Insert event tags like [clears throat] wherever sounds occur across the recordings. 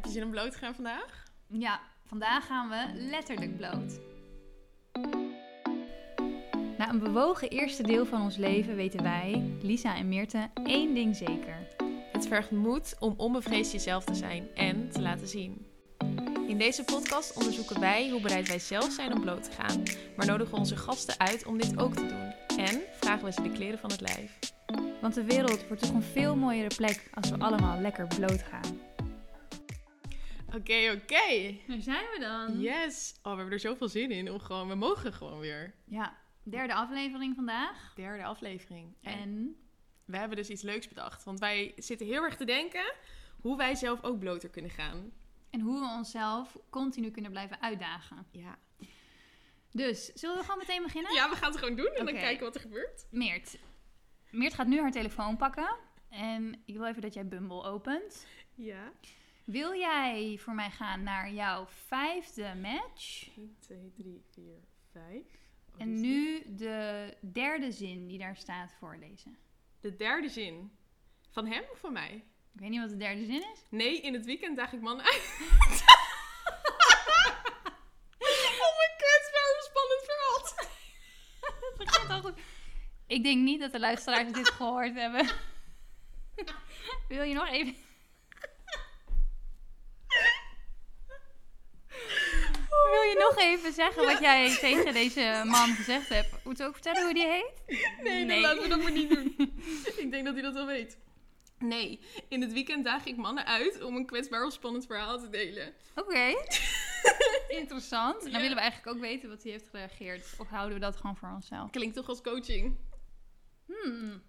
Heb je zin om bloot te gaan vandaag? Ja, vandaag gaan we letterlijk bloot. Na een bewogen eerste deel van ons leven weten wij, Lisa en Meerte, één ding zeker. Het vergt moed om onbevreesd jezelf te zijn en te laten zien. In deze podcast onderzoeken wij hoe bereid wij zelf zijn om bloot te gaan, maar nodigen onze gasten uit om dit ook te doen. En vragen we ze de kleren van het lijf. Want de wereld wordt toch een veel mooiere plek als we allemaal lekker bloot gaan. Oké, oké. Daar zijn we dan. Yes. Oh, we hebben er zoveel zin in om gewoon, we mogen gewoon weer. Ja, derde aflevering vandaag. Derde aflevering. En En we hebben dus iets leuks bedacht. Want wij zitten heel erg te denken hoe wij zelf ook bloter kunnen gaan. en hoe we onszelf continu kunnen blijven uitdagen. Ja. Dus, zullen we gewoon meteen beginnen? Ja, we gaan het gewoon doen en dan kijken wat er gebeurt. Meert. Meert gaat nu haar telefoon pakken. En ik wil even dat jij Bumble opent. Ja. Wil jij voor mij gaan naar jouw vijfde match? 1, 2, 3, 4, 5. En nu de derde zin die daar staat voorlezen. De derde zin. Van hem of van mij? Ik weet niet wat de derde zin is. Nee, in het weekend daag ik mannen uit. [laughs] Om een kwetsbaar spannend verhaal [laughs] al goed. Ik denk niet dat de luisteraars dit gehoord hebben. [laughs] Wil je nog even... Wil je nog even zeggen wat jij tegen deze man gezegd hebt? Moet je ook vertellen hoe die heet? Nee, dan laten we dat maar niet doen. [laughs] ik denk dat hij dat wel weet. Nee, in het weekend daag ik mannen uit om een kwetsbaar of spannend verhaal te delen. Oké. [laughs] Interessant. Dan Ja. willen we eigenlijk ook weten wat hij heeft gereageerd. Of houden we dat gewoon voor onszelf? Klinkt toch als coaching? Hmm.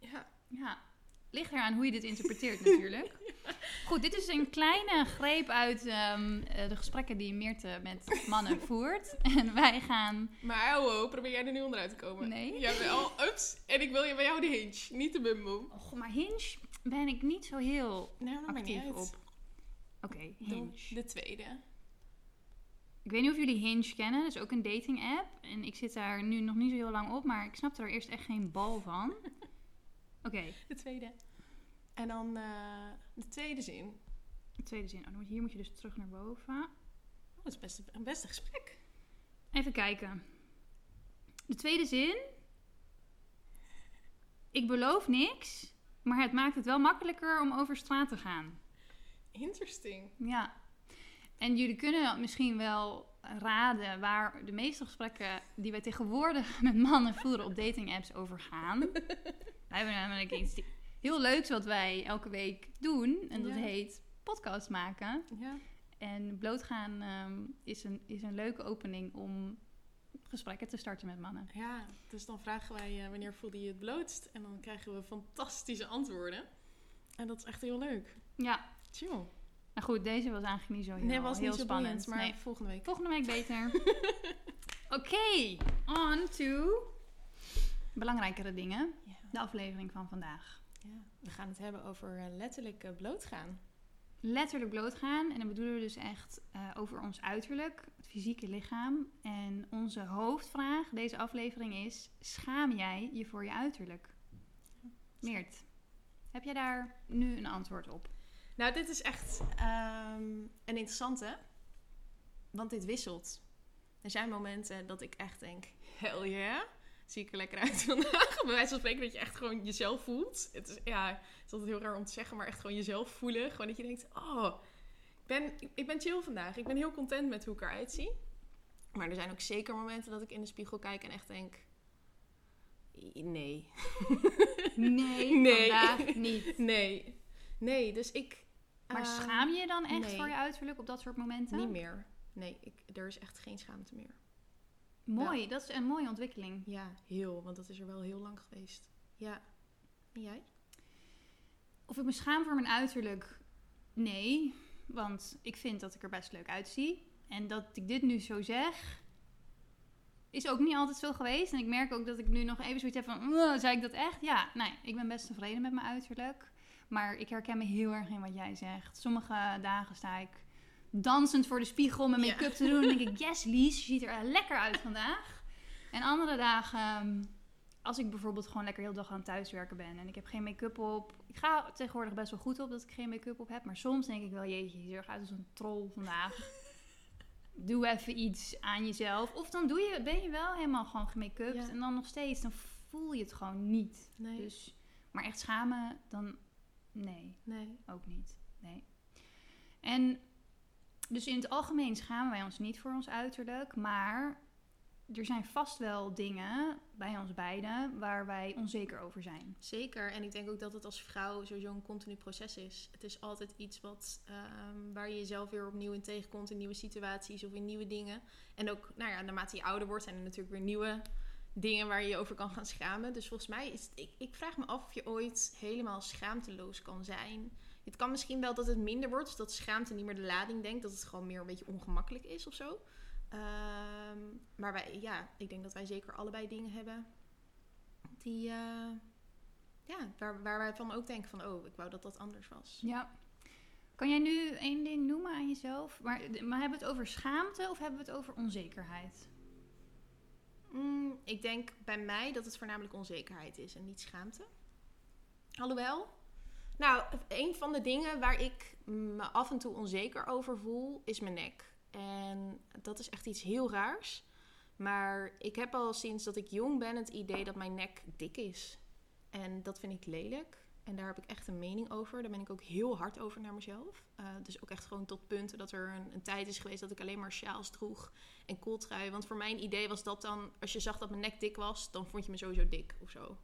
Ja. Ja. Ligt eraan hoe je dit interpreteert natuurlijk. [laughs] Goed, dit is een kleine greep uit ehm, eh, de gesprekken die Meerte met mannen [laughs] voert. En wij gaan... Maar oh, oh, probeer jij er nu onderuit te komen? Nee. Jawel, ups. En ik wil je bij jou de hinge, niet de bumbo. Och, maar Hinge ben ik niet zo heel Nou, actief op. Oké, Hinge. de tweede. Ik weet niet of jullie Hinge kennen. Dat is ook een dating app. En ik zit daar nu nog niet zo heel lang op. Maar ik snapte er eerst echt geen bal van. [laughs] Oké, De tweede. En dan eh, de tweede zin. de tweede zin. Oh, hier moet je dus terug naar boven. Oh, dat is best een beste gesprek. Even kijken. De tweede zin. Ik beloof niks, maar het maakt het wel makkelijker om over straat te gaan. Interesting. Ja. En jullie kunnen misschien wel raden waar de meeste gesprekken die wij tegenwoordig [laughs] met mannen voeren op dating apps over gaan. [laughs] wij hebben namelijk iets heel leuks wat wij elke week doen. En dat Ja. heet podcast maken. Ja. En blootgaan ehm, is, een, is een leuke opening om gesprekken te starten met mannen. ja, dus dan vragen wij eh, wanneer voelde je het blootst. En dan krijgen we fantastische antwoorden. En dat is echt heel leuk. Ja, Chill. Nou goed, deze was eigenlijk niet zo heel, Nee, was heel niet zo spannend. maar Nee. volgende week. Volgende week beter. [laughs] Oké, on to belangrijkere dingen. De aflevering van vandaag. ja. We gaan het hebben over eh, letterlijk eh, blootgaan. Letterlijk blootgaan. En dan bedoelen we dus echt eh, over ons uiterlijk, het fysieke lichaam. En onze hoofdvraag deze aflevering is: schaam jij je voor je uiterlijk? Meert, heb jij daar nu een antwoord op? Nou, dit is echt ehm, een interessante. Want dit wisselt. Er zijn momenten dat ik echt denk, hell yeah. Zie ik er lekker uit vandaag. [laughs] Bij wijze van spreken dat je echt gewoon jezelf voelt. Het is, ja, het is altijd heel raar om te zeggen, maar echt gewoon jezelf voelen. Gewoon dat je denkt, oh, ik ben, ik ben chill vandaag. Ik ben heel content met hoe ik eruit zie. Maar er zijn ook zeker momenten dat ik in de spiegel kijk en echt denk, nee. [laughs] Nee, Nee. vandaag niet. Nee. Nee, dus ik... Maar ehm, schaam je je dan echt nee. voor je uiterlijk op dat soort momenten? Niet meer. Nee, ik, er is echt geen schaamte meer. Mooi, dat is een mooie ontwikkeling. Ja, heel. Want dat is er wel heel lang geweest. Ja. En jij? Of ik me schaam voor mijn uiterlijk? Nee, want ik vind dat ik er best leuk uitzie. En dat ik dit nu zo zeg, is ook niet altijd zo geweest. En ik merk ook dat ik nu nog even zoiets heb van, "Mwah, zei ik dat echt? Ja, nee, ik ben best tevreden met mijn uiterlijk. Maar ik herken me heel erg in wat jij zegt. Sommige dagen sta ik dansend voor de spiegel met Ja. make-up te doen. En denk ik, yes Lies, je ziet er lekker uit vandaag. En andere dagen ehm, als ik bijvoorbeeld gewoon lekker heel de dag aan het thuiswerken ben en ik heb geen make-up op. Ik ga tegenwoordig best wel goed op dat ik geen make-up op heb. Maar soms denk ik wel, jeetje, je ziet eruit als een troll vandaag. [laughs] Doe even iets aan jezelf. Of dan doe je, ben je wel helemaal gewoon gemake-upt. Ja. En dan nog steeds, dan voel je het gewoon niet. Nee. Dus, maar echt schamen, dan nee, nee. ook niet. Nee. En dus in het algemeen schamen wij ons niet voor ons uiterlijk. Maar er zijn vast wel dingen bij ons beiden waar wij onzeker over zijn. Zeker. En ik denk ook dat het als vrouw sowieso een continu proces is. Het is altijd iets wat, ehm, waar je jezelf weer opnieuw in tegenkomt in nieuwe situaties of in nieuwe dingen. En ook, nou ja, naarmate je ouder wordt zijn er natuurlijk weer nieuwe dingen waar je je over kan gaan schamen. Dus volgens mij is ik, ik vraag me af of je ooit helemaal schaamteloos kan zijn. Het kan misschien wel dat het minder wordt, dat schaamte niet meer de lading denkt, dat het gewoon meer een beetje ongemakkelijk is of zo. Ehm, maar wij, ja, ik denk dat wij zeker allebei dingen hebben die, eh, ja, waar, waar wij van ook denken van, oh, ik wou dat dat anders was. Ja. Kan jij nu één ding noemen aan jezelf? Maar, maar hebben we het over schaamte of hebben we het over onzekerheid? Ik denk bij mij dat het voornamelijk onzekerheid is en niet schaamte. Alhoewel, nou, een van de dingen waar ik me af en toe onzeker over voel, is mijn nek. En dat is echt iets heel raars. Maar ik heb al sinds dat ik jong ben het idee dat mijn nek dik is. En dat vind ik lelijk. En daar heb ik echt een mening over. Daar ben ik ook heel hard over naar mezelf. Uh, dus ook echt gewoon tot punten dat er een, een, tijd is geweest dat ik alleen maar sjaals droeg en kooltrui. Want voor mijn idee was dat dan, als je zag dat mijn nek dik was, dan vond je me sowieso dik of zo.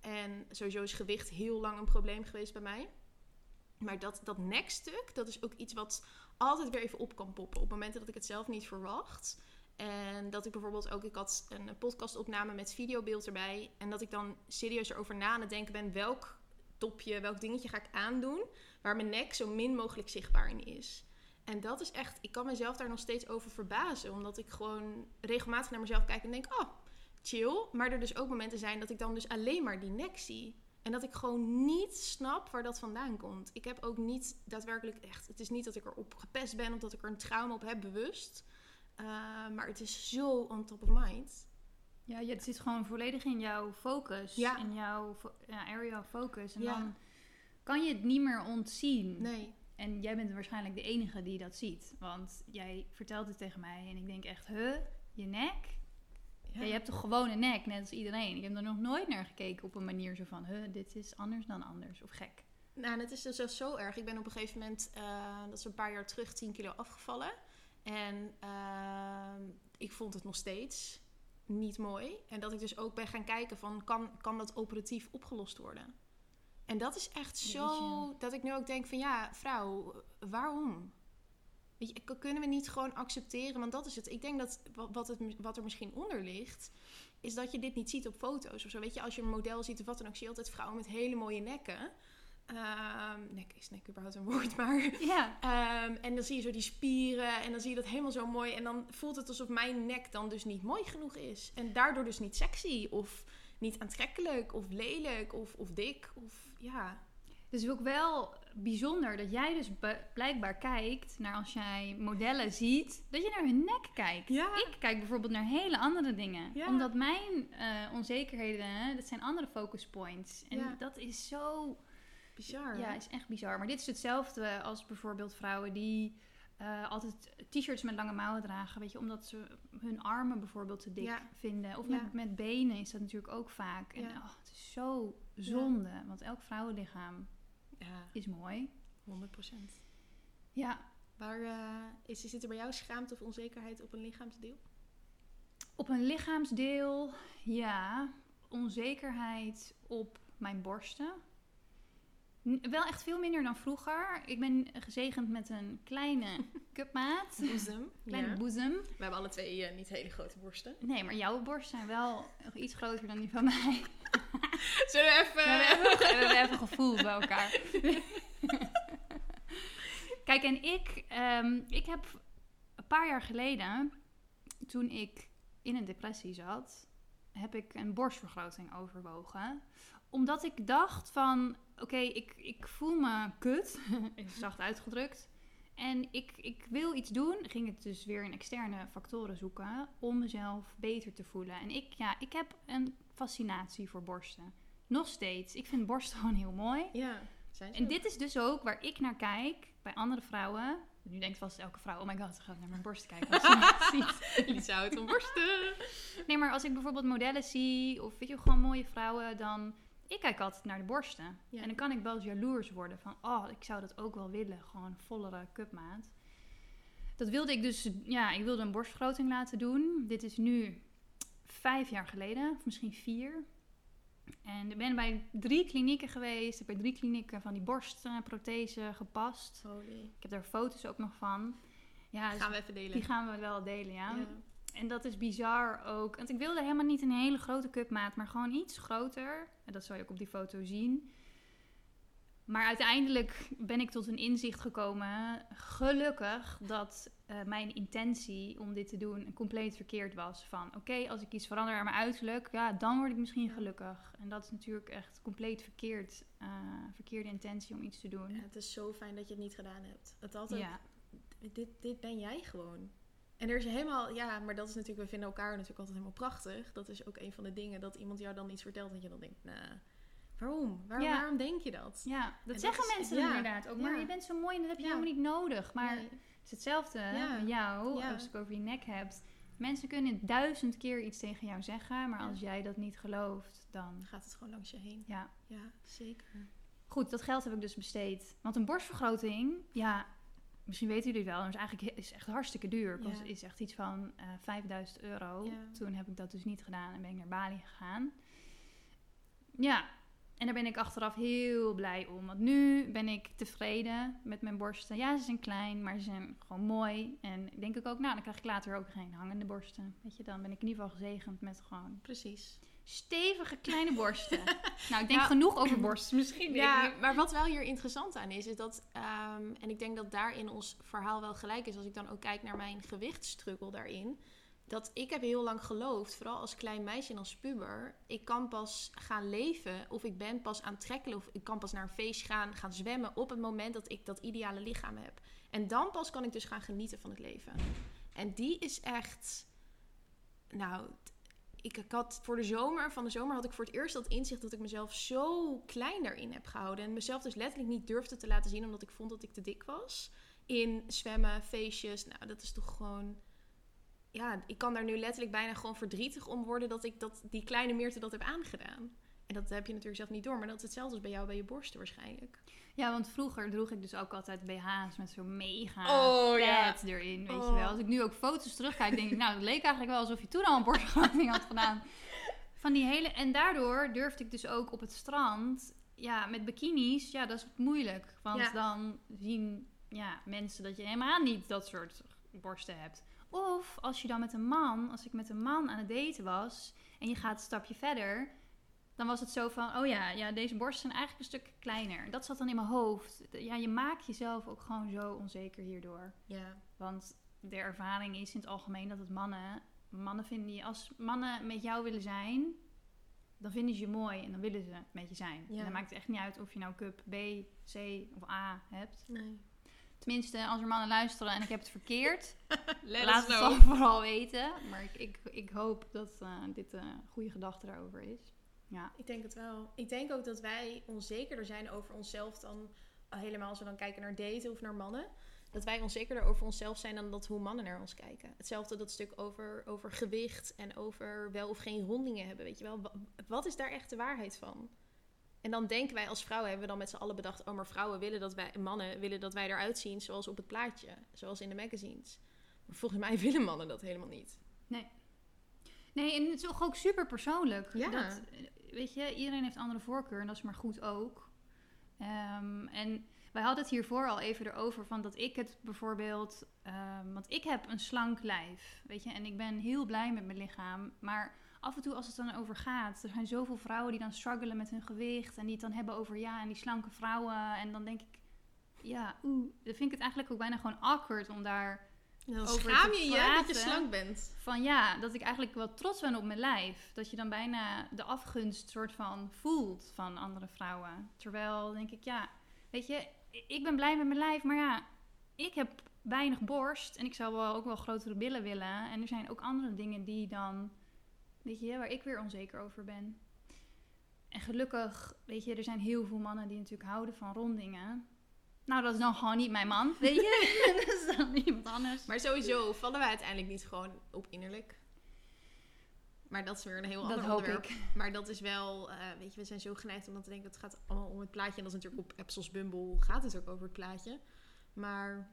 En sowieso is gewicht heel lang een probleem geweest bij mij. Maar dat, dat nekstuk, dat is ook iets wat altijd weer even op kan poppen. Op momenten dat ik het zelf niet verwacht. En dat ik bijvoorbeeld ook, ik had een podcastopname met videobeeld erbij. En dat ik dan serieus erover na aan het denken ben welk topje, welk dingetje ga ik aandoen. Waar mijn nek zo min mogelijk zichtbaar in is. En dat is echt, ik kan mezelf daar nog steeds over verbazen. Omdat ik gewoon regelmatig naar mezelf kijk en denk, oh, chill. Maar er dus ook momenten zijn dat ik dan dus alleen maar die nek zie. En dat ik gewoon niet snap waar dat vandaan komt. Ik heb ook niet daadwerkelijk echt. Het is niet dat ik erop gepest ben of dat ik er een trauma op heb bewust. Uh, maar het is zo on top of mind. Ja, het zit gewoon volledig in jouw focus. Ja. In jouw ja, area of focus. En Ja. dan kan je het niet meer ontzien. Nee. En jij bent waarschijnlijk de enige die dat ziet. Want jij vertelt het tegen mij en ik denk echt, huh, je nek? Ja. je hebt toch gewoon een nek, net als iedereen. Ik heb er nog nooit naar gekeken op een manier zo van, huh, dit is anders dan anders. Of gek. Nou, en het is dus zelfs zo erg. Ik ben op een gegeven moment, eh, dat is een paar jaar terug, 10 kilo afgevallen. En ehm, ik vond het nog steeds niet mooi. En dat ik dus ook ben gaan kijken van, kan, kan dat operatief opgelost worden? En dat is echt zo, Jeetje. dat ik nu ook denk van, ja, vrouw, waarom? Weet je, kunnen we niet gewoon accepteren? Want dat is het. Ik denk dat wa- wat, het, wat er misschien onder ligt, is dat je dit niet ziet op foto's of zo. Weet je, als je een model ziet of wat dan ook, zie je altijd vrouwen met hele mooie nekken. Ehm, nek is nek überhaupt een woord, maar... Ja, Ehm, en dan zie je zo die spieren en dan zie je dat helemaal zo mooi. En dan voelt het alsof mijn nek dan dus niet mooi genoeg is. En daardoor dus niet sexy of niet aantrekkelijk of lelijk of, of dik of ja. Het is ook wel bijzonder dat jij dus blijkbaar kijkt naar als jij modellen ziet, dat je naar hun nek kijkt. Ja. Ik kijk bijvoorbeeld naar hele andere dingen. Ja. Omdat mijn eh, onzekerheden, dat zijn andere focus points. En Ja. dat is zo, Bizar. ja, is echt bizar. Maar dit is hetzelfde als bijvoorbeeld vrouwen die eh, altijd t-shirts met lange mouwen dragen. Weet je, omdat ze hun armen bijvoorbeeld te dik Ja. vinden. Of Ja. met, met benen is dat natuurlijk ook vaak. En Ja. oh, het is zo zonde, want elk vrouwenlichaam Ja, is mooi. 100 procent. Ja, Waar eh, is, zit er bij jou schaamte of onzekerheid op een lichaamsdeel? Op een lichaamsdeel, ja. Onzekerheid op mijn borsten. Wel echt veel minder dan vroeger. Ik ben gezegend met een kleine [laughs] cupmaat. Boezem. Kleine ja. boezem. We hebben alle twee eh, niet hele grote borsten. Nee, maar jouw borsten zijn wel iets groter dan die van mij. [laughs] Zullen we even... We hebben even, we hebben even gevoel bij elkaar. [laughs] Kijk, en ik, ehm, ik heb een paar jaar geleden, toen ik in een depressie zat, heb ik een borstvergroting overwogen. Omdat ik dacht van, oké, ik, ik voel me kut, [laughs] zacht uitgedrukt. En ik, ik wil iets doen. Ging het dus weer in externe factoren zoeken om mezelf beter te voelen. En ik, ja, ik heb een fascinatie voor borsten. Nog steeds. Ik vind borsten [laughs] gewoon heel mooi. Ja, zijn ze En ook. dit is dus ook waar ik naar kijk bij andere vrouwen. Nu denkt vast elke vrouw, oh my god, ze gaat naar mijn borsten kijken. als ze. [laughs] Lisa houdt van borsten. Nee, maar als ik bijvoorbeeld modellen zie of weet je, gewoon mooie vrouwen, dan... Ik kijk altijd naar de borsten. Ja. En dan kan ik wel eens jaloers worden van, oh, ik zou dat ook wel willen. Gewoon vollere cupmaat. Dat wilde ik dus, ja, ik wilde een borstvergroting laten doen. Dit is nu vijf jaar geleden, of misschien vier. En ik ben bij drie klinieken geweest. Ik heb bij drie klinieken van die borstprothese gepast. Holy. Ik heb daar foto's ook nog van. Ja, dus Gaan we even delen. die gaan we wel delen, ja. Ja. En dat is bizar ook. Want ik wilde helemaal niet een hele grote cupmaat, maar gewoon iets groter. En dat zal je ook op die foto zien. Maar uiteindelijk ben ik tot een inzicht gekomen, gelukkig, dat eh, mijn intentie om dit te doen compleet verkeerd was. Van oké, als ik iets verander aan mijn uiterlijk, ja, dan word ik misschien gelukkig. En dat is natuurlijk echt compleet verkeerd, eh, verkeerde intentie om iets te doen. Ja, het is zo fijn dat je het niet gedaan hebt. Het altijd, Ja, dit, dit ben jij gewoon. En er is helemaal, ja, maar dat is natuurlijk, we vinden elkaar natuurlijk altijd helemaal prachtig. Dat is ook een van de dingen dat iemand jou dan iets vertelt dat je dan denkt, nou, waarom? Ja. Waarom denk je dat? ja dat zeggen mensen ja, inderdaad ook. Maar ja. je bent zo mooi en dat heb je helemaal niet nodig. Maar Nee. Het is hetzelfde met jou, als ik over je nek hebt. Mensen kunnen duizend keer iets tegen jou zeggen, maar als jij dat niet gelooft, dan... Dan gaat het gewoon langs je heen. Ja. Ja, zeker. Goed, dat geld heb ik dus besteed. Want een borstvergroting, ja, misschien weten jullie het wel, maar is eigenlijk is echt hartstikke duur. Het kost- Ja. is echt iets van eh 5000 euro. Ja. Toen heb ik dat dus niet gedaan en ben ik naar Bali gegaan. Ja, en daar ben ik achteraf heel blij om. Want nu ben ik tevreden met mijn borsten. Ja, ze zijn klein, maar ze zijn gewoon mooi. En denk ik ook, nou, dan krijg ik later ook geen hangende borsten. Weet je, dan ben ik in ieder geval gezegend met gewoon Precies. Stevige kleine borsten. [laughs] nou, ik denk Ja. genoeg over borsten [clears throat] misschien. Ja, maar wat wel hier interessant aan is, is dat, ehm, en ik denk dat daarin ons verhaal wel gelijk is, als ik dan ook kijk naar mijn gewichtsstruggle daarin, dat ik heb heel lang geloofd, vooral als klein meisje en als puber, ik kan pas gaan leven of ik ben pas aantrekkelijk of ik kan pas naar een feest gaan, gaan zwemmen op het moment dat ik dat ideale lichaam heb. En dan pas kan ik dus gaan genieten van het leven. En die is echt, nou, ik, had voor de zomer, van de zomer had ik voor het eerst dat inzicht dat ik mezelf zo klein daarin heb gehouden. En mezelf dus letterlijk niet durfde te laten zien omdat ik vond dat ik te dik was. In zwemmen, feestjes, nou dat is toch gewoon... Ja, ik kan daar nu letterlijk bijna gewoon verdrietig om worden dat ik dat, die kleine Meerte dat heb aangedaan. En dat heb je natuurlijk zelf niet door, maar dat is hetzelfde als bij jou bij je borsten waarschijnlijk. Ja, want vroeger droeg ik dus ook altijd BH's met zo'n mega Oh, ja. erin, weet je Oh. wel. Als ik nu ook foto's terugkijk, denk ik, nou, het leek eigenlijk wel alsof je toen al een borstvergroting had gedaan. Van die hele... En daardoor durfde ik dus ook op het strand, ja, met bikinis, ja, dat is moeilijk. Want Ja. dan zien ja, mensen dat je helemaal niet dat soort borsten hebt. Of als je dan met een man, als ik met een man aan het daten was en je gaat een stapje verder, dan was het zo van, oh ja, ja, deze borsten zijn eigenlijk een stuk kleiner. Dat zat dan in mijn hoofd. Ja, je maakt jezelf ook gewoon zo onzeker hierdoor. Ja, Want de ervaring is in het algemeen dat het mannen, mannen vinden je, als mannen met jou willen zijn, dan vinden ze je mooi en dan willen ze met je zijn. Ja. En dan maakt het echt niet uit of je nou cup B, C of A hebt. nee. Tenminste, als er mannen luisteren en ik heb het verkeerd, [laughs] laat het dan vooral weten. Maar ik, ik, ik hoop dat eh, dit een goede gedachte daarover is. Ja. Ik denk het wel. Ik denk ook dat wij onzekerder zijn over onszelf dan eh, helemaal als we dan kijken naar daten of naar mannen. Dat wij onzekerder over onszelf zijn dan dat hoe mannen naar ons kijken. Hetzelfde dat stuk over, over gewicht en over wel of geen rondingen hebben. Weet je wel, Wa- wat is daar echt de waarheid van? En dan denken wij als vrouwen, hebben we dan met z'n allen bedacht... oh, maar vrouwen willen dat wij, mannen willen dat wij eruit zien zoals op het plaatje. Zoals in de magazines. Maar volgens mij [laughs] willen mannen dat helemaal niet. Nee, en het is toch ook super persoonlijk. Ja. Dat, weet je, iedereen heeft andere voorkeur en dat is maar goed ook. Ehm, en wij hadden het hiervoor al even erover van dat ik het bijvoorbeeld... ehm, want ik heb een slank lijf, weet je. En ik ben heel blij met mijn lichaam. Maar af en toe als het dan over gaat... Er zijn zoveel vrouwen die dan struggelen met hun gewicht... en die het dan hebben over ja, en die slanke vrouwen. En dan denk ik... Ja, oeh, dan vind ik het eigenlijk ook bijna gewoon awkward om daar Dan Over schaam je je dat je slank bent. van ja, dat ik eigenlijk wel trots ben op mijn lijf. Dat je dan bijna de afgunst soort van voelt van andere vrouwen. Terwijl denk ik, ja, weet je, ik ben blij met mijn lijf, maar ja, ik heb weinig borst en ik zou wel ook wel grotere billen willen. En er zijn ook andere dingen die dan, weet je, waar ik weer onzeker over ben. En gelukkig, weet je, er zijn heel veel mannen die natuurlijk houden van rondingen. Nou, dat is dan gewoon niet mijn man, weet je. [laughs] dat is dan iemand anders. Maar sowieso vallen wij uiteindelijk niet gewoon op innerlijk. Maar dat is weer een heel Dat ander onderwerp. ik. [laughs] Maar dat is wel, eh, weet je, we zijn zo geneigd om dan te denken, het gaat allemaal om het plaatje. En dat is natuurlijk op als Bumble gaat het ook over het plaatje. Maar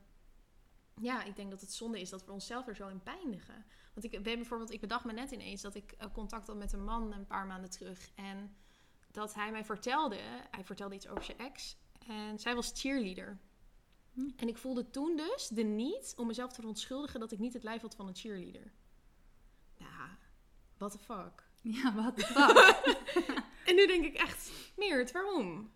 ja, ik denk dat het zonde is dat we onszelf er zo in pijnigen. Want ik ben bijvoorbeeld, ik bedacht me net ineens dat ik eh, contact had met een man een paar maanden terug. En dat hij mij vertelde, hij vertelde iets over zijn ex. En zij was cheerleader. Hm. En ik voelde toen dus de niet om mezelf te verontschuldigen dat ik niet het lijf had van een cheerleader. Ja, what the fuck. [laughs] Ja, wat de [laughs] fuck. En nu denk ik echt, Meert, waarom?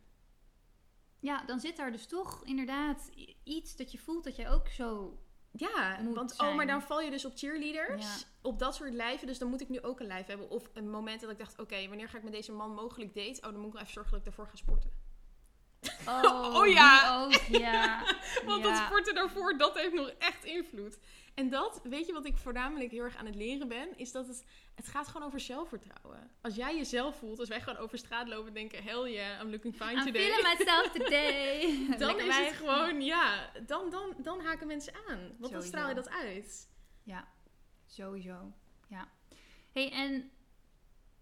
ja, dan zit daar dus toch inderdaad iets dat je voelt dat jij ook zo... Ja, Moet want oh, maar dan val je dus op cheerleaders, Ja. op dat soort lijven, dus dan moet ik nu ook een lijf hebben. Of een moment dat ik dacht, oké, wanneer ga ik met deze man mogelijk daten? Oh, dan moet ik wel even zorgen dat ik daarvoor ga sporten. Oh, Oh ja. ook, ja. [laughs] Want ja. dat sporten daarvoor, dat heeft nog echt invloed. En dat, weet je wat ik voornamelijk heel erg aan het leren ben? Is dat het, het gaat gewoon over zelfvertrouwen. Als jij jezelf voelt, als wij gewoon over straat lopen en denken, hell yeah, I'm looking fine I'm today. feeling myself [laughs] today. dan Lekker is het gewoon, ja, dan, dan, dan haken mensen aan. Want dan straal je dat uit. Ja, sowieso. Ja. hey, en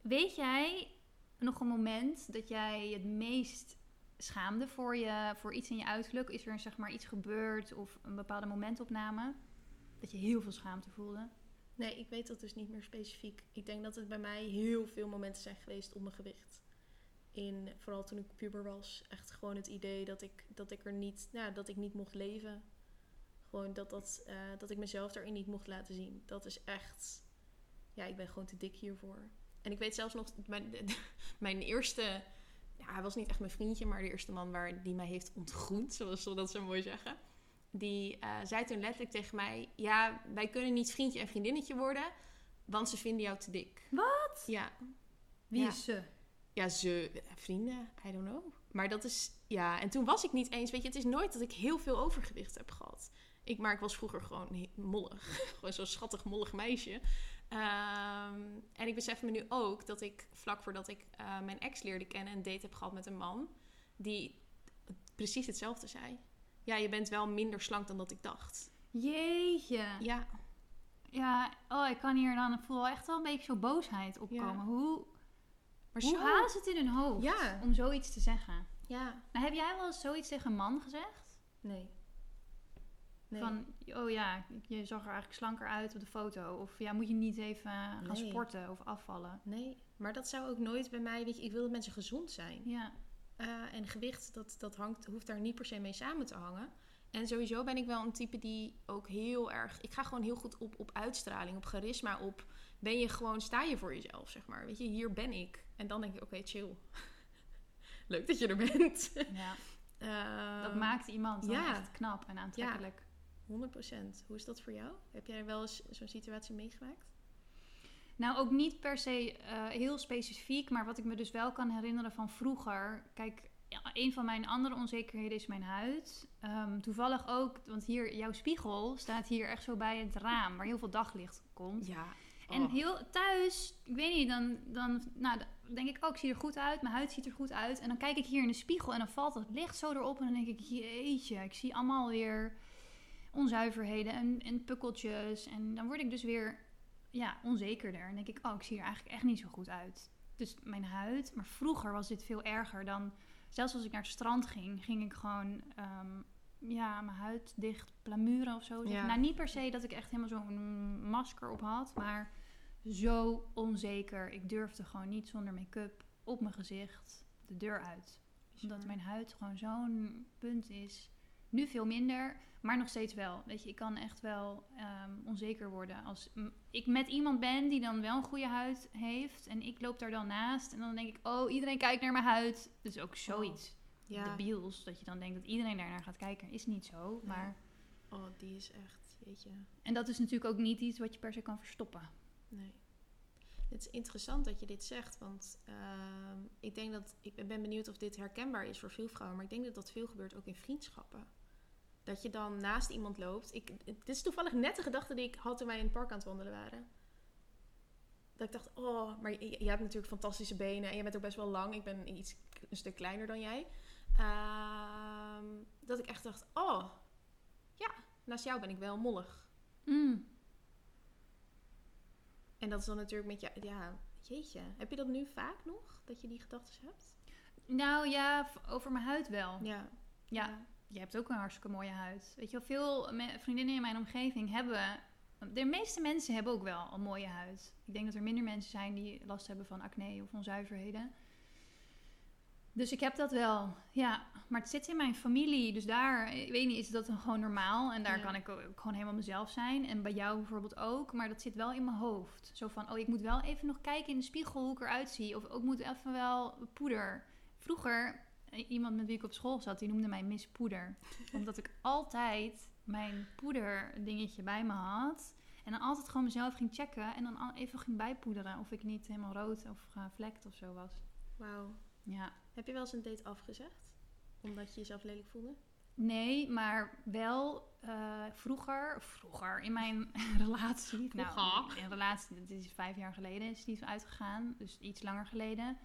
weet jij nog een moment dat jij het meest schaamde voor, je, voor iets in je uiterlijk? Is er zeg maar iets gebeurd of een bepaalde momentopname? Dat je heel veel schaamte voelde? Nee, ik weet dat dus niet meer specifiek. Ik denk dat het bij mij heel veel momenten zijn geweest om mijn gewicht. In, vooral toen ik puber was. Echt gewoon het idee dat ik, dat ik er niet, nou, dat ik niet mocht leven. Gewoon dat, dat, eh, dat ik mezelf daarin niet mocht laten zien. Dat is echt, ja, ik ben gewoon te dik hiervoor. En ik weet zelfs nog, mijn, [laughs] mijn eerste, hij was niet echt mijn vriendje, maar de eerste man waar, die mij heeft ontgroend, zoals ze dat zo mooi zeggen. Die eh, zei toen letterlijk tegen mij: Ja, wij kunnen niet vriendje en vriendinnetje worden, want ze vinden jou te dik. Wat? Ja, Wie Ja. is ze? ja ze, eh, vrienden, I don't know. Maar dat is, ja, en toen was ik niet eens, weet je, het is nooit dat ik heel veel overgewicht heb gehad. Ik, maar ik was vroeger gewoon mollig. [laughs] gewoon zo'n schattig mollig meisje. Ehm, en ik besef me nu ook dat ik vlak voordat ik eh, mijn ex leerde kennen... een date heb gehad met een man die precies hetzelfde zei. Ja, je bent wel minder slank dan dat ik dacht. Jeetje. Ja, Ja, oh, ik kan hier dan ik voel echt wel een beetje zo boosheid opkomen. Ja. Hoe, maar hoe zo... halen ze het in hun hoofd Ja. om zoiets te zeggen? Ja, Nou, heb jij wel eens zoiets tegen een man gezegd? nee. Nee. Van, oh ja, je zag er eigenlijk slanker uit op de foto. Of ja, moet je niet even gaan Nee. sporten of afvallen? nee, maar dat zou ook nooit bij mij... Weet je, ik wil dat mensen gezond zijn. Ja, Eh, en gewicht, dat, dat hangt, hoeft daar niet per se mee samen te hangen. En sowieso ben ik wel een type die ook heel erg... Ik ga gewoon heel goed op, op uitstraling, op charisma, op... Ben je gewoon, sta je voor jezelf, zeg maar. Weet je, hier ben ik. En dan denk ik, oké, chill. [laughs] Leuk dat je er bent. ja. [laughs] Eh, dat maakt iemand dan ja. echt knap en aantrekkelijk. 100%. Hoe is dat voor jou? Heb jij wel eens zo'n situatie meegemaakt? Nou, ook niet per se eh, heel specifiek, maar wat ik me dus wel kan herinneren van vroeger. Kijk, ja, een van mijn andere onzekerheden is mijn huid. Ehm, toevallig ook, want hier, jouw spiegel staat hier echt zo bij het raam, waar heel veel daglicht komt. Ja. En Oh. heel thuis, ik weet niet, dan, dan nou, dan denk ik, oh, ik zie er goed uit, mijn huid ziet er goed uit. En dan kijk ik hier in de spiegel en dan valt het licht zo erop en dan denk ik, jeetje, ik zie allemaal weer onzuiverheden en, en pukkeltjes. En dan word ik dus weer ja, onzekerder. En denk ik, oh, ik zie er eigenlijk echt niet zo goed uit. Dus mijn huid, maar vroeger was dit veel erger dan, zelfs als ik naar het strand ging, ging ik gewoon, ehm, ja, mijn huid dicht plamuren of zo. Ja. Nou, niet per se dat ik echt helemaal zo'n masker op had, maar zo onzeker. Ik durfde gewoon niet zonder make-up op mijn gezicht de deur uit. Omdat mijn huid gewoon zo'n punt is. Nu veel minder, maar nog steeds wel. Weet je, ik kan echt wel ehm, onzeker worden. Als ik met iemand ben die dan wel een goede huid heeft en ik loop daar dan naast. En dan denk ik, oh, iedereen kijkt naar mijn huid. Dus ook zoiets Ja. debiels. Dat je dan denkt dat iedereen daarnaar gaat kijken. Is niet zo, Ja. maar... Oh, die is echt, weet je... En dat is natuurlijk ook niet iets wat je per se kan verstoppen. Nee. Het is interessant dat je dit zegt, want ehm, ik denk dat ik ben benieuwd of dit herkenbaar is voor veel vrouwen, maar ik denk dat dat veel gebeurt ook in vriendschappen. Dat je dan naast iemand loopt. Ik, het is toevallig net de gedachte die ik had toen wij in het park aan het wandelen waren. Dat ik dacht, oh, maar je, je hebt natuurlijk fantastische benen en je bent ook best wel lang. Ik ben iets een stuk kleiner dan jij. Ehm, dat ik echt dacht, oh, ja, naast jou ben ik wel mollig. Mm. En dat is dan natuurlijk met jou, ja, jeetje. Heb je dat nu vaak nog, dat je die gedachten hebt? Nou ja, over mijn huid wel. Ja. Ja, je hebt ook een hartstikke mooie huid. Weet je wel, veel vriendinnen in mijn omgeving hebben... De meeste mensen hebben ook wel een mooie huid. Ik denk dat er minder mensen zijn die last hebben van acne of onzuiverheden. Dus ik heb dat wel, ja. Maar het zit in mijn familie, dus daar, ik weet niet, is dat dan gewoon normaal. En daar Ja. kan ik ook gewoon helemaal mezelf zijn. En bij jou bijvoorbeeld ook, maar dat zit wel in mijn hoofd. Zo van, oh, ik moet wel even nog kijken in de spiegel hoe ik eruit zie. Of ik moet even wel poeder. Vroeger, iemand met wie ik op school zat, die noemde mij Miss Poeder. [laughs] Omdat ik altijd mijn poederdingetje bij me had. En dan altijd gewoon mezelf ging checken. En dan even ging bijpoederen of ik niet helemaal rood of gevlekt of zo was. Wauw. Ja. Heb je wel eens een date afgezegd? Omdat je jezelf lelijk voelde? Nee, maar wel eh, vroeger, vroeger in mijn [laughs] relatie. Nou, Vroeger? in relatie, dit is vijf jaar geleden, is die uitgegaan. Dus iets langer geleden.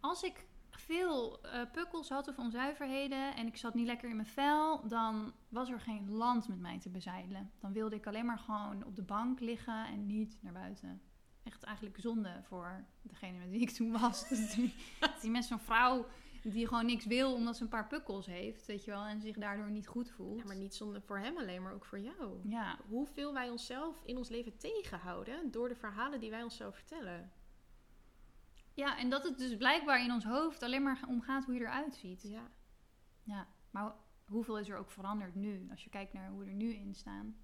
Als ik veel eh, pukkels had of onzuiverheden en ik zat niet lekker in mijn vel, dan was er geen land met mij te bezeilen. Dan wilde ik alleen maar gewoon op de bank liggen en niet naar buiten. Echt eigenlijk zonde voor degene met wie ik toen was. [laughs] Dus die, die met zo'n vrouw die gewoon niks wil omdat ze een paar pukkels heeft, weet je wel, en zich daardoor niet goed voelt. Ja, maar niet zonder voor hem alleen, maar ook voor jou. Ja, Hoeveel wij onszelf in ons leven tegenhouden door de verhalen die wij onszelf vertellen. Ja, en dat het dus blijkbaar in ons hoofd alleen maar om gaat hoe je eruit ziet. Ja. Ja, maar hoeveel is er ook veranderd nu, als je kijkt naar hoe we er nu in staan?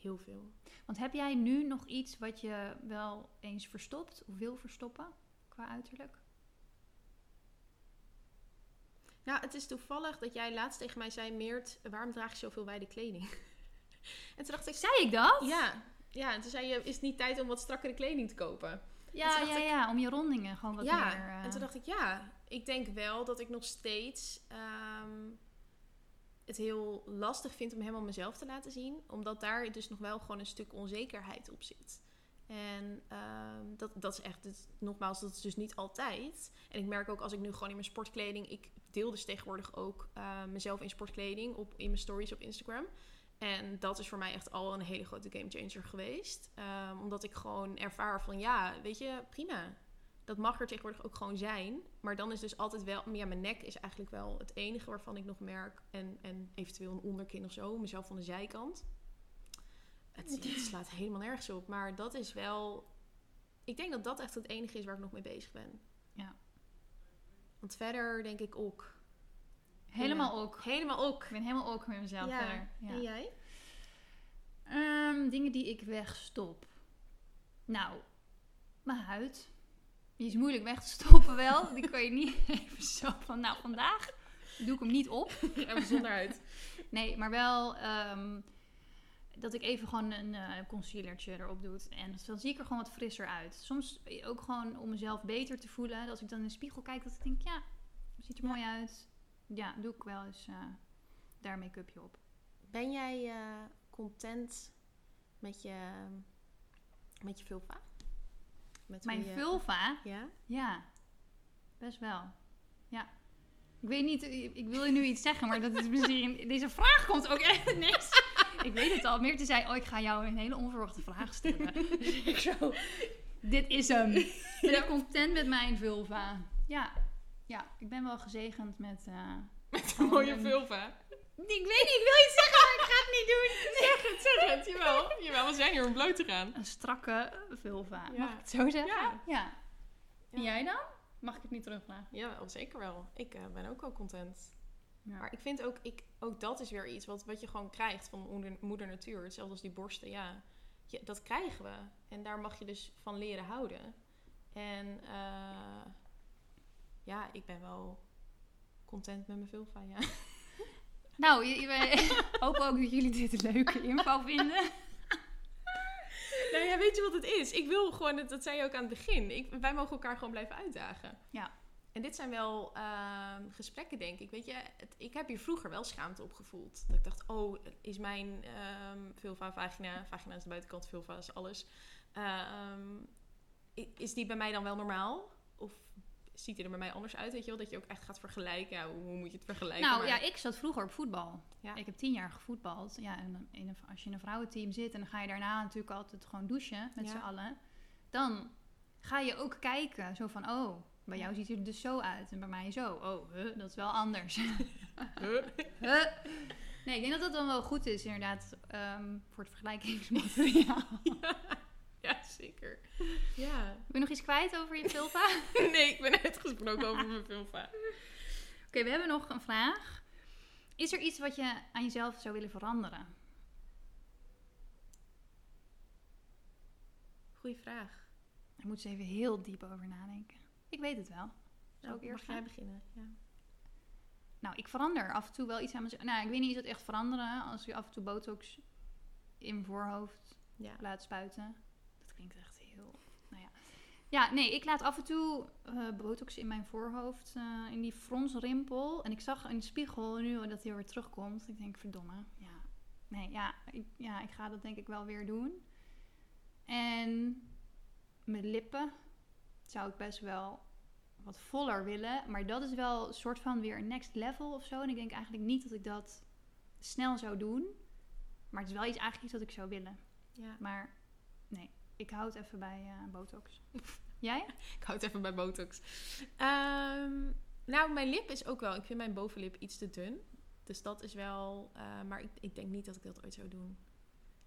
Heel veel. Want heb jij nu nog iets wat je wel eens verstopt of wil verstoppen qua uiterlijk? Nou, het is toevallig dat jij laatst tegen mij zei, Meert, waarom draag je zoveel wijde kleding? [laughs] en toen dacht ik, Zei ik dat? ja. Ja, en toen zei je, is het niet tijd om wat strakkere kleding te kopen? Ja, ja, ik- ja, om je rondingen gewoon wat ja, meer... eh, en toen dacht ik, ja, ik denk wel dat ik nog steeds ehm, het heel lastig vind om helemaal mezelf te laten zien. Omdat daar dus nog wel gewoon een stuk onzekerheid op zit. En ehm, dat, dat is echt, het, nogmaals, dat is dus niet altijd. En ik merk ook als ik nu gewoon in mijn sportkleding, ik deel dus tegenwoordig ook eh, mezelf in sportkleding op, in mijn stories op Instagram. En dat is voor mij echt al een hele grote gamechanger geweest. Ehm, omdat ik gewoon ervaar van ja, weet je, prima. Dat mag er tegenwoordig ook gewoon zijn. Maar dan is dus altijd wel... Ja, mijn nek is eigenlijk wel het enige waarvan ik nog merk. En, en eventueel een onderkin of zo. Mezelf van de zijkant. Het, het slaat helemaal nergens op. Maar dat is wel... Ik denk dat dat echt het enige is waar ik nog mee bezig ben. Ja. Want verder denk ik ook. Helemaal ook. Helemaal ook. Ik ben helemaal ook met mezelf Ja. verder. Ja. En jij? Ehm, dingen die ik wegstop. Nou, mijn huid. Die is moeilijk weg te stoppen wel. Die kan je niet [laughs] even zo van, nou vandaag doe ik hem niet op. [laughs] Even zonder uit. Nee, maar wel ehm, dat ik even gewoon een eh concealertje erop doe. En dan zie ik er gewoon wat frisser uit. Soms ook gewoon om mezelf beter te voelen. Dat als ik dan in de spiegel kijk, dat ik denk, ja, ziet er Ja. mooi uit. Ja, doe ik wel eens eh, daar make-upje op. Ben jij eh, content met je, met je vulva? Met Mijn je- vulva, Ja? ja, best wel. Ja. Ik weet niet, ik wil je nu iets zeggen, maar dat is misschien... [laughs] Deze vraag komt ook echt niks. Ik weet het al. Meerte zei, oh, ik ga jou een hele onverwachte vraag stellen. [laughs] Ik zo. Dit is hem. [laughs] Ben ik content met mijn vulva? Ja. Ja, ik ben wel gezegend met... eh, [laughs] Met een mooie vulva. Ik weet niet, ik wil iets zeggen, maar ik ga het niet doen. [laughs] Zeg het, zeg het. Jawel. Jawel, we zijn hier om bloot te gaan. Een strakke vulva. Ja. Mag ik het zo zeggen? Ja. ja. En jij dan? Mag ik het niet terugvragen? Ja, zeker wel. Ik eh, ben ook wel content. Ja. Maar ik vind ook, ik, ook dat is weer iets wat, wat je gewoon krijgt van moeder, moeder natuur. Hetzelfde als die borsten, ja. Je, dat krijgen we. En daar mag je dus van leren houden. En eh, ja, ik ben wel content met mijn vulva, ja. [laughs] Nou, we [laughs] hopen ook dat jullie dit een leuke info vinden. [laughs] Nou ja, weet je wat het is? Ik wil gewoon, dat, dat zei je ook aan het begin. Ik, wij mogen elkaar gewoon blijven uitdagen. Ja. En dit zijn wel ehm, gesprekken, denk ik. Weet je, het, ik heb hier vroeger wel schaamte op gevoeld. Dat ik dacht, oh, is mijn ehm vulva, vagina, vagina is de buitenkant, vulva is alles. Ehm, is die bij mij dan wel normaal? Of ziet hij er bij mij anders uit? Weet je wel, dat je ook echt gaat vergelijken. Ja, hoe, moet je het vergelijken? Nou Maar- ja, ik zat vroeger op voetbal. Ja. Ik heb tien jaar gevoetbald. Ja, en in een, als je in een vrouwenteam zit en dan ga je daarna natuurlijk altijd gewoon douchen met Ja. z'n allen. Dan ga je ook kijken, zo van, oh, bij jou ziet het er dus zo uit en bij mij zo. Oh, huh, dat is wel anders. [laughs] Huh? Huh? Nee, ik denk dat dat dan wel goed is inderdaad ehm, voor het vergelijkingsmateriaal. [laughs] [laughs] [laughs] ja, zeker. Ja. Wil je nog iets kwijt over je vulva? [laughs] Nee, ik ben uitgesproken over mijn vulva. Oké, we hebben nog een vraag. Is er iets wat je aan jezelf zou willen veranderen? Goeie vraag. Daar moet ze even heel diep over nadenken. Ik weet het wel. Zou ik Mag eerst jij gaan? beginnen? Ja. Nou, ik verander af en toe wel iets aan mezelf. Nou, ik weet niet, is dat echt veranderen als je af en toe botox in mijn voorhoofd ja. laat spuiten? Klinkt echt heel... Nou ja. Ja, nee, ik laat af en toe eh, botox in mijn voorhoofd, eh, in die fronsrimpel. En ik zag in de spiegel nu dat hij weer terugkomt. Ik denk, verdomme, ja. Nee, ja ik, ja, ik ga dat denk ik wel weer doen. En mijn lippen zou ik best wel wat voller willen. Maar dat is wel een soort van weer een next level of zo. En ik denk eigenlijk niet dat ik dat snel zou doen. Maar het is wel iets eigenlijk iets wat ik zou willen. ja. Maar nee, ik hou het even bij eh, botox. [laughs] Jij? Ik hou het even bij botox. Ehm, nou, mijn lip is ook wel... Ik vind mijn bovenlip iets te dun. Dus dat is wel... eh, maar ik, ik denk niet dat ik dat ooit zou doen.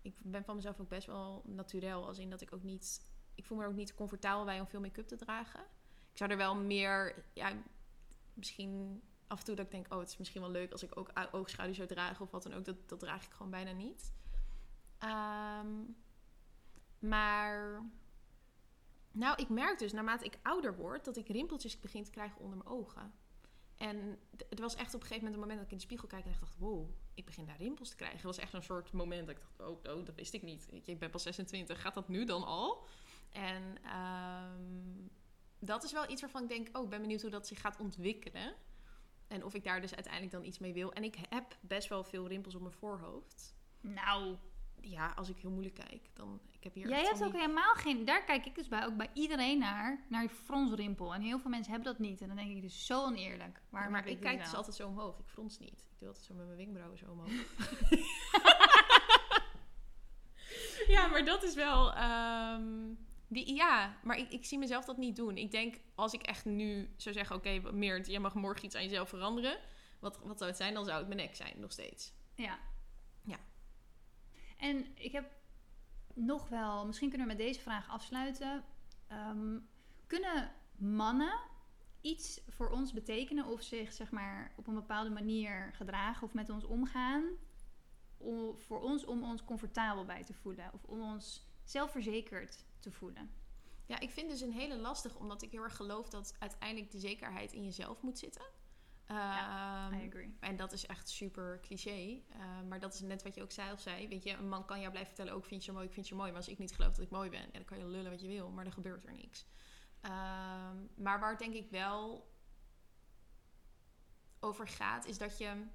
Ik ben van mezelf ook best wel naturel. Als in dat ik ook niet... Ik voel me er ook niet comfortabel bij om veel make-up te dragen. Ik zou er wel meer... Ja, misschien af en toe dat ik denk... Oh, het is misschien wel leuk als ik ook oogschaduw zou dragen of wat dan ook. Dat, dat draag ik gewoon bijna niet. Ehm, maar... Nou, ik merk dus naarmate ik ouder word dat ik rimpeltjes begin te krijgen onder mijn ogen. En het was echt op een gegeven moment een moment dat ik in de spiegel kijk en dacht: wow, ik begin daar rimpels te krijgen. Het was echt een soort moment dat ik dacht: oh, oh dat wist ik niet. Ik ben pas 26, gaat dat nu dan al? En ehm, dat is wel iets waarvan ik denk: oh, ik ben benieuwd hoe dat zich gaat ontwikkelen. En of ik daar dus uiteindelijk dan iets mee wil. En ik heb best wel veel rimpels op mijn voorhoofd. Nou, Ja, als ik heel moeilijk kijk, dan ik heb hier jij hebt ook die- helemaal geen... Daar kijk ik dus bij, ook bij iedereen naar. Naar die fronsrimpel. En heel veel mensen hebben dat niet. En dan denk ik dus zo oneerlijk. Waarom maar ik kijk wel? dus altijd zo omhoog. Ik frons niet. Ik doe altijd zo met mijn wenkbrauwen zo omhoog. [laughs] ja, maar dat is wel... ehm, die, ja, maar ik, ik zie mezelf dat niet doen. Ik denk, als ik echt nu zou zeggen... Oké, Meert, jij mag morgen iets aan jezelf veranderen. Wat, wat zou het zijn? Dan zou het mijn nek zijn, nog steeds. Ja. En ik heb nog wel... Misschien kunnen we met deze vraag afsluiten. Ehm, kunnen mannen iets voor ons betekenen... of zich zeg maar op een bepaalde manier gedragen... of met ons omgaan... Om, voor ons om ons comfortabel bij te voelen... of om ons zelfverzekerd te voelen? Ja, ik vind dus een hele lastig... omdat ik heel erg geloof dat uiteindelijk de zekerheid in jezelf moet zitten. Ehm, I agree. En dat is echt super cliché. eh, maar dat is net wat je ook zelf zei. Weet je, een man kan jou blijven vertellen: ook vind je mooi, ik vind je mooi. Maar als ik niet geloof dat ik mooi ben, ja, dan kan je lullen wat je wil, maar dan gebeurt er niks. Ehm, maar waar het denk ik wel over gaat, is dat je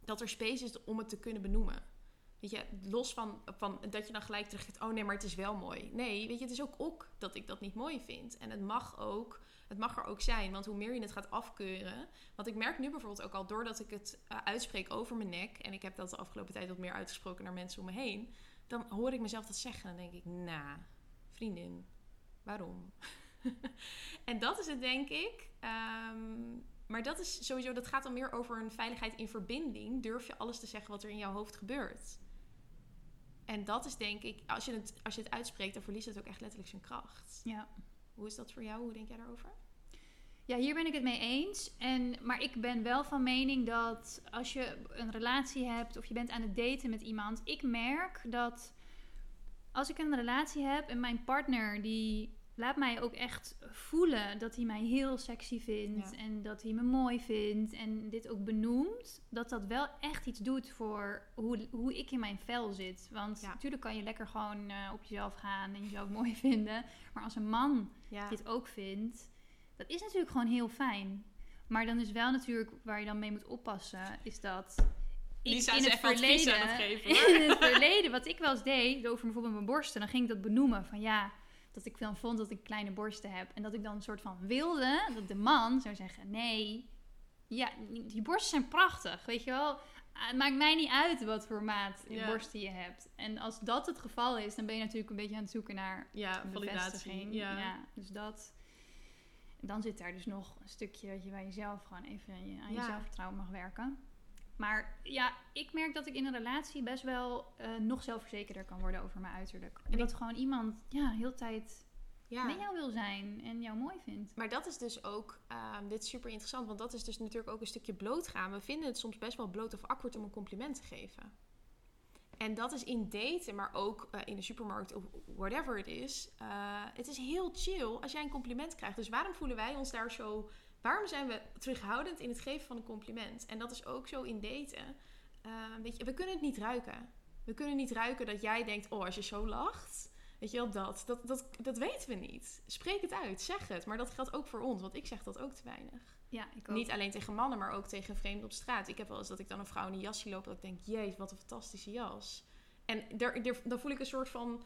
dat er space is om het te kunnen benoemen. Weet je, los van, van dat je dan gelijk teruggeeft: oh nee, maar het is wel mooi. Nee, weet je, het is ook ook dat ik dat niet mooi vind. En het mag ook. Het mag er ook zijn, want hoe meer je het gaat afkeuren, want ik merk nu bijvoorbeeld ook al doordat ik het eh, uitspreek over mijn nek. En ik heb dat de afgelopen tijd wat meer uitgesproken naar mensen om me heen. Dan hoor ik mezelf dat zeggen. En dan denk ik, nou, vriendin, waarom? [laughs] en dat is het, denk ik. Ehm, maar dat is sowieso, dat gaat dan meer over een veiligheid in verbinding. Durf je alles te zeggen wat er in jouw hoofd gebeurt? En dat is denk ik, als je het, als je het uitspreekt, dan verliest het ook echt letterlijk zijn kracht. Ja. Hoe is dat voor jou? Hoe denk jij daarover? Ja, hier ben ik het mee eens. En, maar ik ben wel van mening dat als je een relatie hebt of je bent aan het daten met iemand, ik merk dat als ik een relatie heb en mijn partner die laat mij ook echt voelen dat hij mij heel sexy vindt Ja. en dat hij me mooi vindt en dit ook benoemt, dat dat wel echt iets doet voor hoe, hoe ik in mijn vel zit. Want Ja. natuurlijk kan je lekker gewoon eh, op jezelf gaan en jezelf [laughs] mooi vinden, maar als een man Ja, dit ook vindt, Dat is natuurlijk gewoon heel fijn. Maar dan is wel natuurlijk waar je dan mee moet oppassen, is dat. ik Lisa in is het verleden, aan het geven, [laughs] in het verleden, wat ik wel eens deed, over bijvoorbeeld mijn borsten, dan ging ik dat benoemen van ja, dat ik dan vond dat ik kleine borsten heb. En dat ik dan een soort van wilde dat de man zou zeggen: nee, ja, die borsten zijn prachtig, weet je wel. Het maakt mij niet uit wat voor maat Ja. borsten je hebt. En als dat het geval is, dan ben je natuurlijk een beetje aan het zoeken naar Ja, bevestiging. Ja. dus dat. Dan zit daar dus nog een stukje dat je bij jezelf gewoon even je- aan Ja. je zelfvertrouwen mag werken. Maar ja, ik merk dat ik in een relatie best wel eh, nog zelfverzekerder kan worden over mijn uiterlijk. En Omdat gewoon iemand ja, heel de tijd Ja. met jou wil zijn en jou mooi vindt. Maar dat is dus ook, ehm, dit is super interessant, want dat is dus natuurlijk ook een stukje blootgaan. We vinden het soms best wel bloot of awkward om een compliment te geven. En dat is in daten, maar ook eh, in de supermarkt of whatever het is. eh, het is heel chill als jij een compliment krijgt. Dus waarom voelen wij ons daar zo... Waarom zijn we terughoudend in het geven van een compliment? En dat is ook zo in daten. Eh, weet je, we kunnen het niet ruiken. We kunnen niet ruiken dat jij denkt, oh, als je zo lacht... Weet je wel, dat, dat, dat, dat weten we niet. Spreek het uit, zeg het. Maar dat geldt ook voor ons, want ik zeg dat ook te weinig. Ja, ik ook. Niet alleen tegen mannen, maar ook tegen vreemden op straat. Ik heb wel eens dat ik dan een vrouw in een jas zie lopen... dat ik denk, jezus, wat een fantastische jas. En daar, daar- dan voel ik een soort van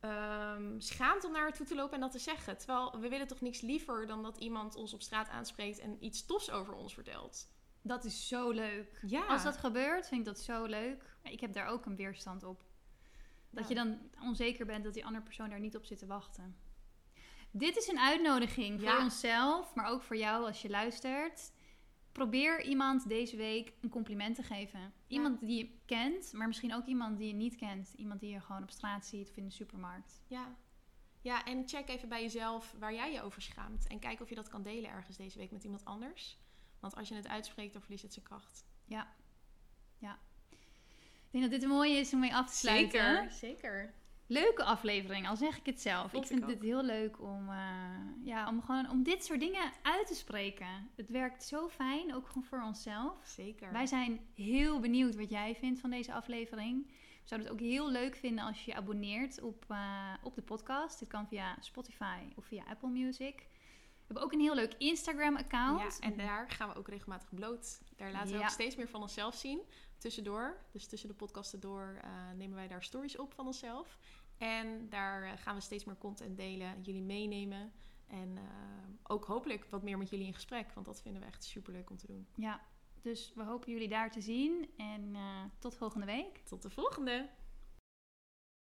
ehm, schaamte om naar haar toe te lopen en dat te zeggen. Terwijl we willen toch niks liever dan dat iemand ons op straat aanspreekt... en iets tofs over ons vertelt. Dat is zo leuk. Ja. Als dat gebeurt, vind ik dat zo leuk. Ik heb daar ook een weerstand op. Dat Ja. je dan onzeker bent dat die andere persoon daar niet op zit te wachten. Dit is een uitnodiging voor onszelf, maar ook voor jou als je luistert. Probeer iemand deze week een compliment te geven. Iemand die je kent, maar misschien ook iemand die je niet kent. Iemand die je gewoon op straat ziet of in de supermarkt. Ja. Ja, en check even bij jezelf waar jij je over schaamt. En kijk of je dat kan delen ergens deze week met iemand anders. Want als je het uitspreekt, dan verliest het zijn kracht. Ik denk dat dit een mooie is om mee af te sluiten. zeker. Leuke aflevering, al zeg ik het zelf. Vond ik vind ik het heel leuk om, eh, ja, om gewoon om dit soort dingen uit te spreken. Het werkt zo fijn, ook gewoon voor onszelf. Zeker. Wij zijn heel benieuwd wat jij vindt van deze aflevering. We zouden het ook heel leuk vinden als je je abonneert op, eh, op de podcast. Dit kan via Spotify of via Apple Music. We hebben ook een heel leuk Instagram-account. Ja, en daar gaan we ook regelmatig bloot. Daar laten we Ja. ook steeds meer van onszelf zien. Tussendoor, dus tussen de podcasten door, eh, nemen wij daar stories op van onszelf. En daar eh, gaan we steeds meer content delen, jullie meenemen. En eh, ook hopelijk wat meer met jullie in gesprek. Want dat vinden we echt super leuk om te doen. Ja, dus we hopen jullie daar te zien. En eh, tot volgende week. Tot de volgende!